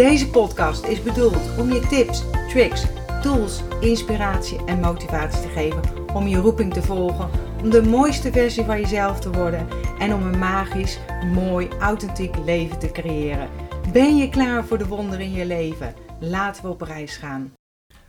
Deze podcast is bedoeld om je tips, tricks, tools, inspiratie en motivatie te geven om je roeping te volgen, om de mooiste versie van jezelf te worden en om een magisch, mooi, authentiek leven te creëren. Ben je klaar voor de wonderen in je leven? Laten we op reis gaan.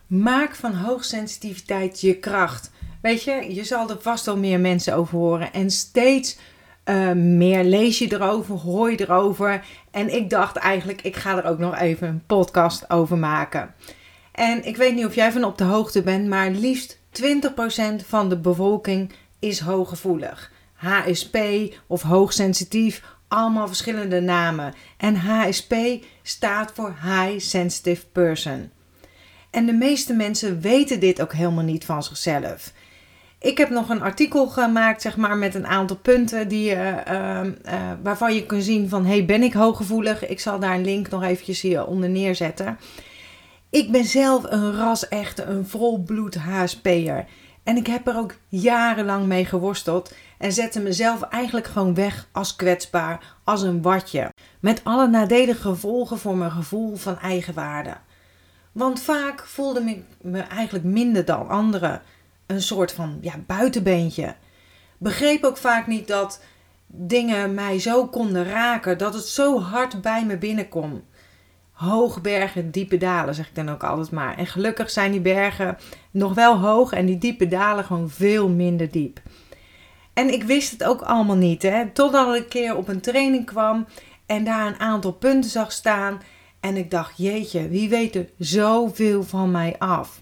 Maak van hoogsensitiviteit je kracht. Weet je, je zal er vast wel meer mensen over horen en steeds uh, meer lees je erover, hoor je erover. En ik dacht eigenlijk, ik ga er ook nog even een podcast over maken. En ik weet niet of jij van op de hoogte bent, maar liefst 20% van de bevolking is hooggevoelig. HSP of hoogsensitief, allemaal verschillende namen. En HSP staat voor High Sensitive Person. En de meeste mensen weten dit ook helemaal niet van zichzelf. Ik heb nog een artikel gemaakt, zeg maar, met een aantal punten die, uh, uh, waarvan je kunt zien van, hey, ben ik hooggevoelig? Ik zal daar een link nog eventjes hieronder neerzetten. Ik ben zelf een ras-echte, een volbloed HSP'er. En ik heb er ook jarenlang mee geworsteld en zette mezelf eigenlijk gewoon weg als kwetsbaar, als een watje. Met alle nadelige gevolgen voor mijn gevoel van eigenwaarde. Want vaak voelde ik me eigenlijk minder dan anderen een soort van ja, buitenbeentje. Begreep ook vaak niet dat dingen mij zo konden raken, dat het zo hard bij me binnenkom. Hoge bergen, diepe dalen, zeg ik dan ook altijd maar. En gelukkig zijn die bergen nog wel hoog en die diepe dalen gewoon veel minder diep. En ik wist het ook allemaal niet, hè? totdat ik een keer op een training kwam en daar een aantal punten zag staan. En ik dacht, jeetje, wie weet er zoveel van mij af?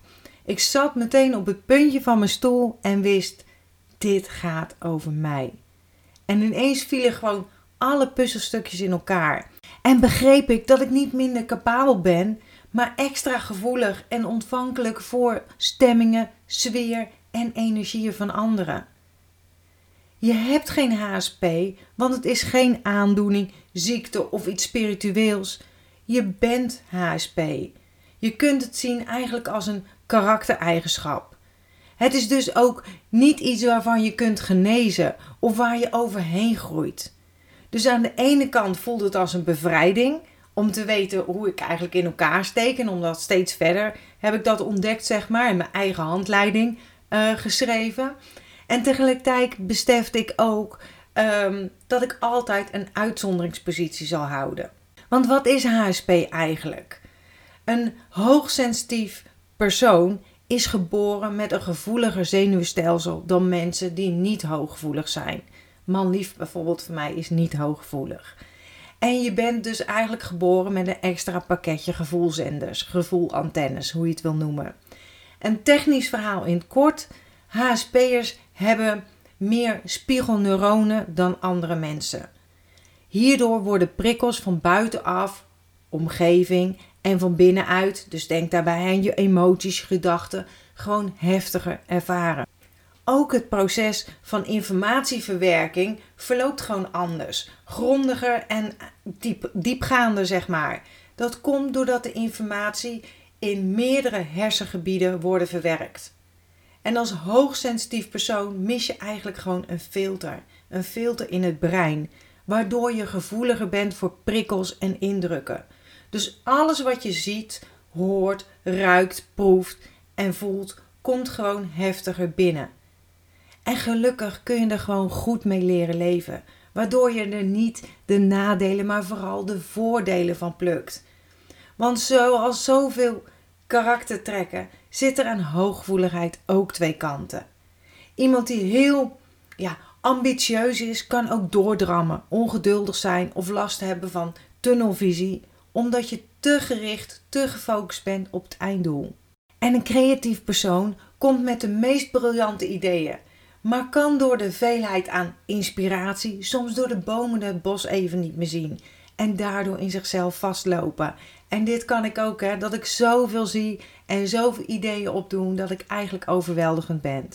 Ik zat meteen op het puntje van mijn stoel en wist: dit gaat over mij. En ineens vielen gewoon alle puzzelstukjes in elkaar. En begreep ik dat ik niet minder capabel ben, maar extra gevoelig en ontvankelijk voor stemmingen, sfeer en energieën van anderen. Je hebt geen HSP, want het is geen aandoening, ziekte of iets spiritueels. Je bent HSP. Je kunt het zien eigenlijk als een karaktereigenschap. Het is dus ook niet iets waarvan je kunt genezen of waar je overheen groeit. Dus aan de ene kant voelt het als een bevrijding om te weten hoe ik eigenlijk in elkaar steek en omdat steeds verder heb ik dat ontdekt, zeg maar, in mijn eigen handleiding uh, geschreven. En tegelijkertijd besefte ik ook um, dat ik altijd een uitzonderingspositie zal houden. Want wat is HSP eigenlijk? Een hoogsensitief persoon is geboren met een gevoeliger zenuwstelsel dan mensen die niet hooggevoelig zijn. Manlief bijvoorbeeld voor mij is niet hooggevoelig. En je bent dus eigenlijk geboren met een extra pakketje gevoelzenders, gevoelantennes, hoe je het wil noemen. Een technisch verhaal in het kort. HSP'ers hebben meer spiegelneuronen dan andere mensen. Hierdoor worden prikkels van buitenaf, omgeving en van binnenuit, dus denk daarbij aan je emoties, gedachten, gewoon heftiger ervaren. Ook het proces van informatieverwerking verloopt gewoon anders, grondiger en diep, diepgaander, zeg maar. Dat komt doordat de informatie in meerdere hersengebieden worden verwerkt. En als hoogsensitief persoon mis je eigenlijk gewoon een filter, een filter in het brein, waardoor je gevoeliger bent voor prikkels en indrukken. Dus alles wat je ziet, hoort, ruikt, proeft en voelt, komt gewoon heftiger binnen. En gelukkig kun je er gewoon goed mee leren leven, waardoor je er niet de nadelen, maar vooral de voordelen van plukt. Want zoals zoveel karaktertrekken zit er aan hooggevoeligheid ook twee kanten. Iemand die heel ja, ambitieus is, kan ook doordrammen, ongeduldig zijn of last hebben van tunnelvisie omdat je te gericht, te gefocust bent op het einddoel. En een creatief persoon komt met de meest briljante ideeën, maar kan door de veelheid aan inspiratie soms door de bomen het bos even niet meer zien en daardoor in zichzelf vastlopen. En dit kan ik ook, hè, dat ik zoveel zie en zoveel ideeën opdoen dat ik eigenlijk overweldigend ben.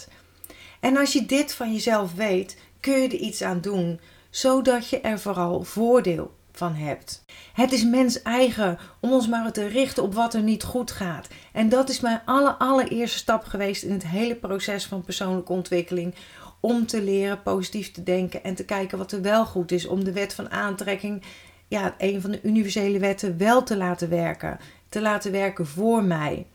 En als je dit van jezelf weet, kun je er iets aan doen, zodat je er vooral voordeel van hebt. Het is mens eigen om ons maar te richten op wat er niet goed gaat. En dat is mijn aller, allereerste stap geweest in het hele proces van persoonlijke ontwikkeling. Om te leren positief te denken en te kijken wat er wel goed is. Om de wet van aantrekking, ja, een van de universele wetten, wel te laten werken. Te laten werken voor mij.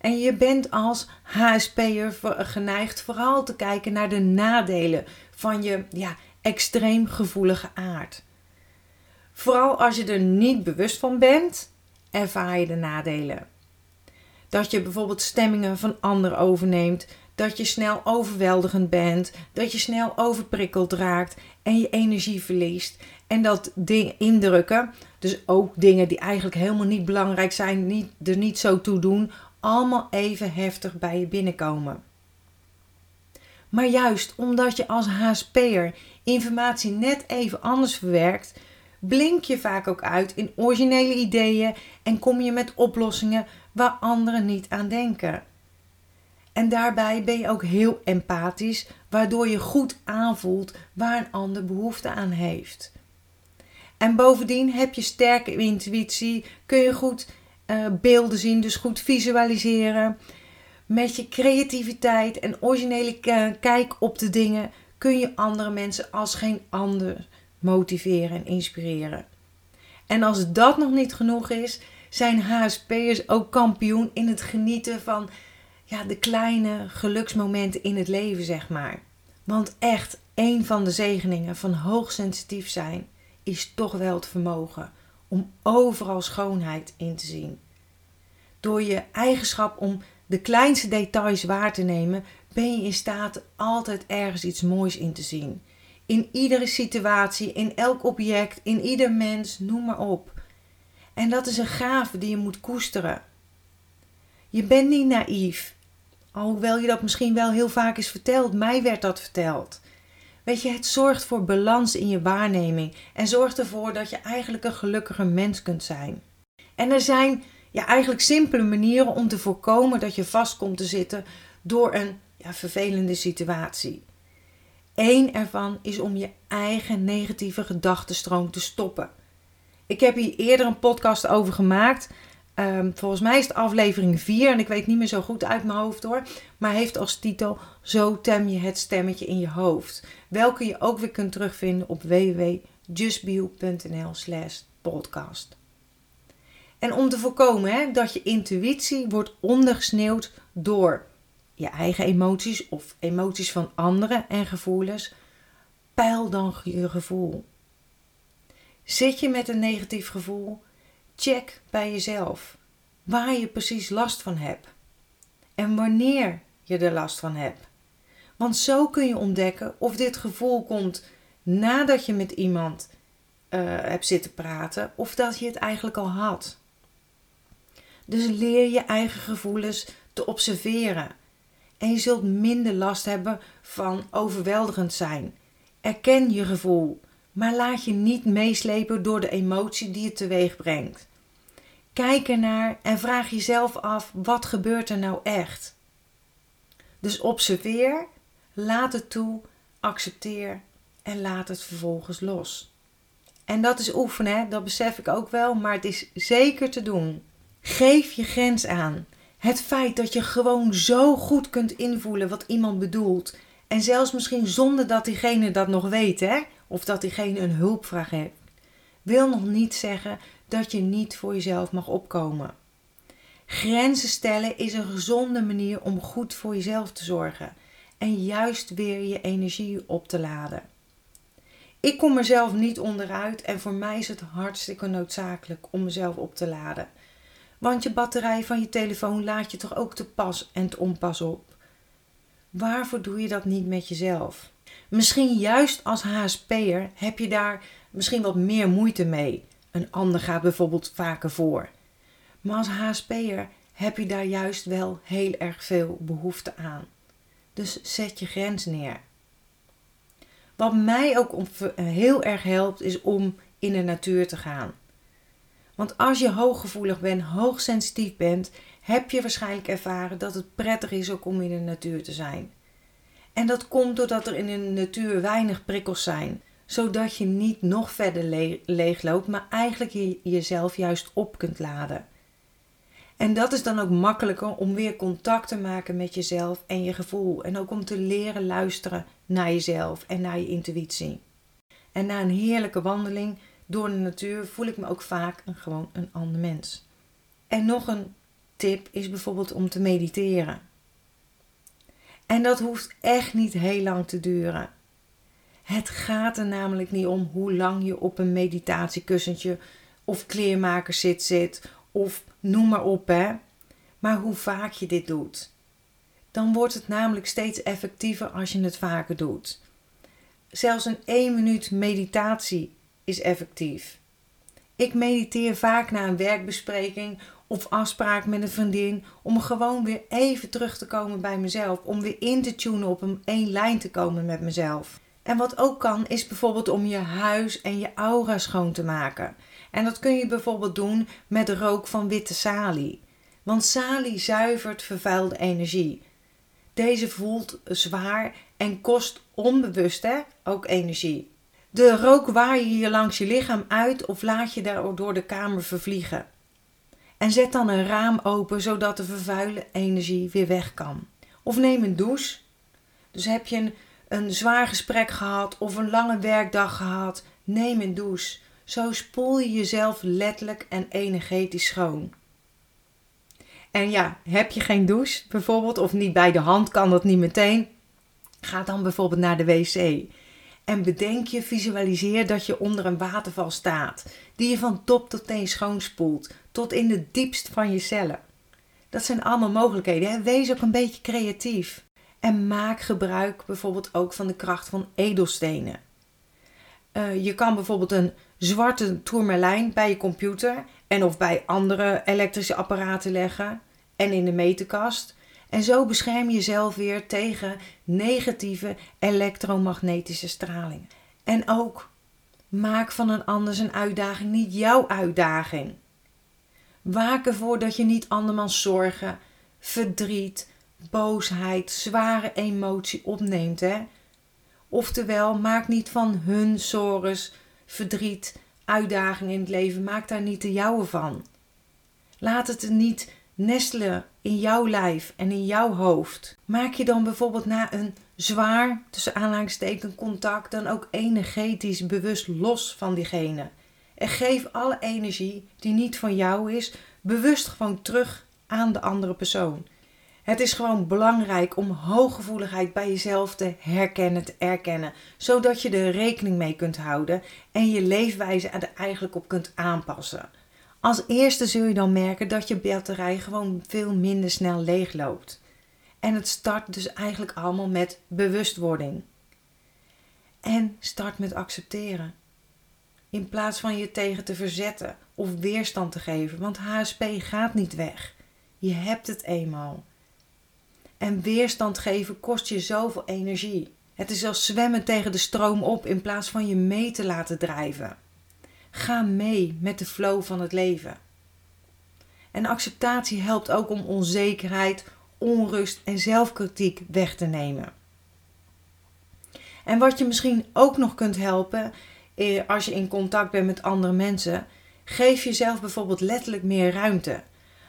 En je bent als HSP'er geneigd vooral te kijken naar de nadelen van je ja, extreem gevoelige aard. Vooral als je er niet bewust van bent, ervaar je de nadelen. Dat je bijvoorbeeld stemmingen van anderen overneemt, dat je snel overweldigend bent, dat je snel overprikkeld raakt en je energie verliest. En dat indrukken, dus ook dingen die eigenlijk helemaal niet belangrijk zijn, niet, er niet zo toe doen, allemaal even heftig bij je binnenkomen. Maar juist omdat je als HSP'er informatie net even anders verwerkt, blink je vaak ook uit in originele ideeën en kom je met oplossingen waar anderen niet aan denken. En daarbij ben je ook heel empathisch, waardoor je goed aanvoelt waar een ander behoefte aan heeft. En bovendien heb je sterke intuïtie, kun je goed uh, beelden zien, dus goed visualiseren. Met je creativiteit en originele kijk op de dingen kun je andere mensen als geen ander motiveren en inspireren. En als dat nog niet genoeg is, zijn HSP'ers ook kampioen in het genieten van ja, de kleine geluksmomenten in het leven, zeg maar. Want echt, een van de zegeningen van hoogsensitief zijn is toch wel het vermogen om overal schoonheid in te zien. Door je eigenschap om de kleinste details waar te nemen, ben je in staat altijd ergens iets moois in te zien. In iedere situatie, in elk object, in ieder mens, noem maar op. En dat is een gave die je moet koesteren. Je bent niet naïef. Alhoewel je dat misschien wel heel vaak is verteld, mij werd dat verteld. Weet je, het zorgt voor balans in je waarneming en zorgt ervoor dat je eigenlijk een gelukkiger mens kunt zijn. En er zijn ja, eigenlijk simpele manieren om te voorkomen dat je vast komt te zitten door een ja, vervelende situatie. Eén ervan is om je eigen negatieve gedachtenstroom te stoppen. Ik heb hier eerder een podcast over gemaakt. Um, volgens mij is het aflevering 4 en ik weet niet meer zo goed uit mijn hoofd hoor. Maar heeft als titel Zo tem je het stemmetje in je hoofd. Welke je ook weer kunt terugvinden op www.justbio.nl slash podcast. En om te voorkomen hè, dat je intuïtie wordt ondergesneeuwd door je eigen emoties of emoties van anderen en gevoelens, peil dan je gevoel. Zit je met een negatief gevoel? Check bij jezelf waar je precies last van hebt en wanneer je er last van hebt. Want zo kun je ontdekken of dit gevoel komt nadat je met iemand uh, hebt zitten praten of dat je het eigenlijk al had. Dus leer je eigen gevoelens te observeren. En je zult minder last hebben van overweldigend zijn. Erken je gevoel, maar laat je niet meeslepen door de emotie die het teweeg brengt. Kijk ernaar en vraag jezelf af: wat gebeurt er nou echt? Dus observeer, laat het toe, accepteer en laat het vervolgens los. En dat is oefenen, dat besef ik ook wel, maar het is zeker te doen. Geef je grens aan. Het feit dat je gewoon zo goed kunt invoelen wat iemand bedoelt. En zelfs misschien zonder dat diegene dat nog weet, hè? of dat diegene een hulpvraag heeft, wil nog niet zeggen dat je niet voor jezelf mag opkomen. Grenzen stellen is een gezonde manier om goed voor jezelf te zorgen en juist weer je energie op te laden. Ik kom er zelf niet onderuit en voor mij is het hartstikke noodzakelijk om mezelf op te laden. Want je batterij van je telefoon laat je toch ook te pas en te onpas op. Waarvoor doe je dat niet met jezelf? Misschien juist als HSP'er heb je daar misschien wat meer moeite mee. Een ander gaat bijvoorbeeld vaker voor. Maar als HSP'er heb je daar juist wel heel erg veel behoefte aan. Dus zet je grens neer. Wat mij ook heel erg helpt, is om in de natuur te gaan. Want als je hooggevoelig bent, hoogsensitief bent, heb je waarschijnlijk ervaren dat het prettig is ook om in de natuur te zijn. En dat komt doordat er in de natuur weinig prikkels zijn, zodat je niet nog verder le leegloopt, maar eigenlijk je jezelf juist op kunt laden. En dat is dan ook makkelijker om weer contact te maken met jezelf en je gevoel. En ook om te leren luisteren naar jezelf en naar je intuïtie. En na een heerlijke wandeling door de natuur voel ik me ook vaak een, gewoon een ander mens. En nog een tip is bijvoorbeeld om te mediteren. En dat hoeft echt niet heel lang te duren. Het gaat er namelijk niet om hoe lang je op een meditatiekussentje of kleermaker zit zit of noem maar op hè. Maar hoe vaak je dit doet. Dan wordt het namelijk steeds effectiever als je het vaker doet. Zelfs een 1 minuut meditatie is effectief. Ik mediteer vaak na een werkbespreking of afspraak met een vriendin om gewoon weer even terug te komen bij mezelf, om weer in te tunen op een één lijn te komen met mezelf. En wat ook kan, is bijvoorbeeld om je huis en je aura schoon te maken. En dat kun je bijvoorbeeld doen met rook van witte salie. Want salie zuivert vervuilde energie. Deze voelt zwaar en kost onbewust hè, ook energie. De rook waai je langs je lichaam uit of laat je daar door de kamer vervliegen. En zet dan een raam open zodat de vervuilde energie weer weg kan. Of neem een douche. Dus heb je een, een zwaar gesprek gehad of een lange werkdag gehad, neem een douche. Zo spoel je jezelf letterlijk en energetisch schoon. En ja, heb je geen douche bijvoorbeeld, of niet bij de hand, kan dat niet meteen. Ga dan bijvoorbeeld naar de wc. En bedenk je, visualiseer dat je onder een waterval staat, die je van top tot teen schoonspoelt, tot in de diepst van je cellen. Dat zijn allemaal mogelijkheden. Hè? Wees ook een beetje creatief. En maak gebruik bijvoorbeeld ook van de kracht van edelstenen. Uh, je kan bijvoorbeeld een zwarte tourmalijn bij je computer en of bij andere elektrische apparaten leggen en in de meterkast. En zo bescherm je jezelf weer tegen negatieve elektromagnetische straling. En ook maak van een ander zijn uitdaging niet jouw uitdaging. Waak ervoor dat je niet andermans zorgen, verdriet, boosheid, zware emotie opneemt. Hè? Oftewel, maak niet van hun zorgen, verdriet, uitdaging in het leven, maak daar niet de jouwe van. Laat het niet nestelen in jouw lijf en in jouw hoofd. Maak je dan bijvoorbeeld na een zwaar, tussen aanhalingstekens, contact dan ook energetisch bewust los van diegene. En geef alle energie die niet van jou is, bewust gewoon terug aan de andere persoon. Het is gewoon belangrijk om hooggevoeligheid bij jezelf te herkennen, te erkennen, zodat je er rekening mee kunt houden en je leefwijze er eigenlijk op kunt aanpassen. Als eerste zul je dan merken dat je batterij gewoon veel minder snel leegloopt. En het start dus eigenlijk allemaal met bewustwording. En start met accepteren. In plaats van je tegen te verzetten of weerstand te geven, want HSP gaat niet weg. Je hebt het eenmaal. En weerstand geven kost je zoveel energie. Het is als zwemmen tegen de stroom op in plaats van je mee te laten drijven. Ga mee met de flow van het leven. En acceptatie helpt ook om onzekerheid, onrust en zelfkritiek weg te nemen. En wat je misschien ook nog kunt helpen eh, als je in contact bent met andere mensen, geef jezelf bijvoorbeeld letterlijk meer ruimte.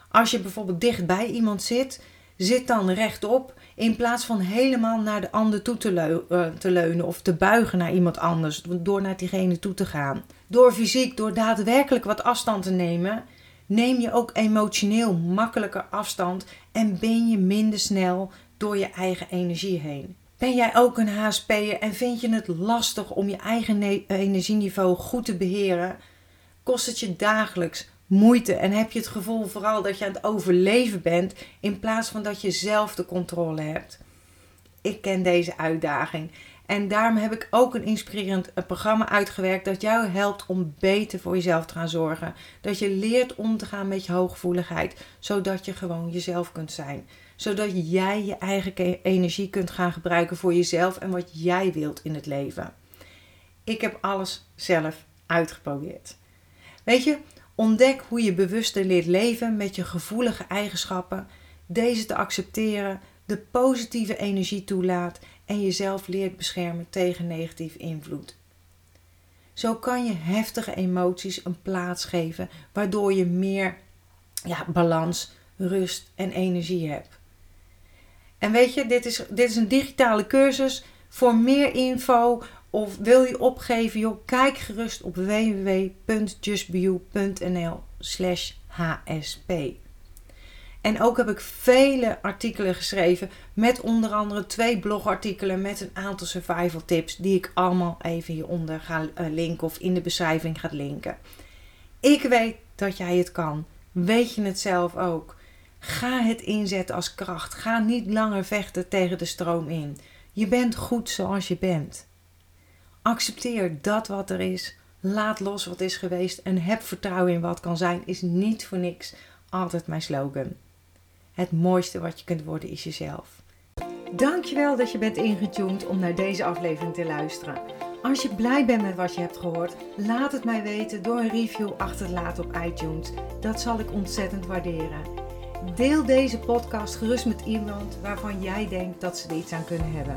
Als je bijvoorbeeld dicht bij iemand zit, zit dan rechtop in plaats van helemaal naar de ander toe te, te, leunen of te buigen naar iemand anders, door naar diegene toe te gaan. Door fysiek, door daadwerkelijk wat afstand te nemen, neem je ook emotioneel makkelijker afstand en ben je minder snel door je eigen energie heen. Ben jij ook een HSP'er en vind je het lastig om je eigen energieniveau goed te beheren? Kost het je dagelijks moeite en heb je het gevoel vooral dat je aan het overleven bent in plaats van dat je zelf de controle hebt. Ik ken deze uitdaging en daarom heb ik ook een inspirerend programma uitgewerkt dat jou helpt om beter voor jezelf te gaan zorgen. Dat je leert om te gaan met je hooggevoeligheid, zodat je gewoon jezelf kunt zijn. Zodat jij je eigen energie kunt gaan gebruiken voor jezelf en wat jij wilt in het leven. Ik heb alles zelf uitgeprobeerd. Weet je, ontdek hoe je bewuster leert leven met je gevoelige eigenschappen, deze te accepteren, de positieve energie toelaat en jezelf leert beschermen tegen negatieve invloed. Zo kan je heftige emoties een plaats geven, waardoor je meer ja, balans, rust en energie hebt. En weet je, dit is, dit is een digitale cursus. Voor meer info of wil je opgeven, joh, kijk gerust op www.justbeyou.nl slash hsp. En ook heb ik vele artikelen geschreven met onder andere twee blogartikelen met een aantal survival tips die ik allemaal even hieronder ga eh, linken of in de beschrijving ga linken. Ik weet dat jij het kan. Weet je het zelf ook? Ga het inzetten als kracht. Ga niet langer vechten tegen de stroom in. Je bent goed zoals je bent. Accepteer dat wat er is. Laat los wat is geweest en heb vertrouwen in wat kan zijn, is niet voor niks altijd mijn slogan. Het mooiste wat je kunt worden is jezelf. Dankjewel dat je bent ingetuned om naar deze aflevering te luisteren. Als je blij bent met wat je hebt gehoord, laat het mij weten door een review achter te laten op iTunes. Dat zal ik ontzettend waarderen. Deel deze podcast gerust met iemand waarvan jij denkt dat ze er iets aan kunnen hebben.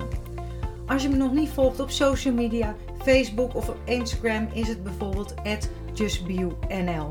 Als je me nog niet volgt op social media, Facebook of op Instagram, is het bijvoorbeeld justbionl.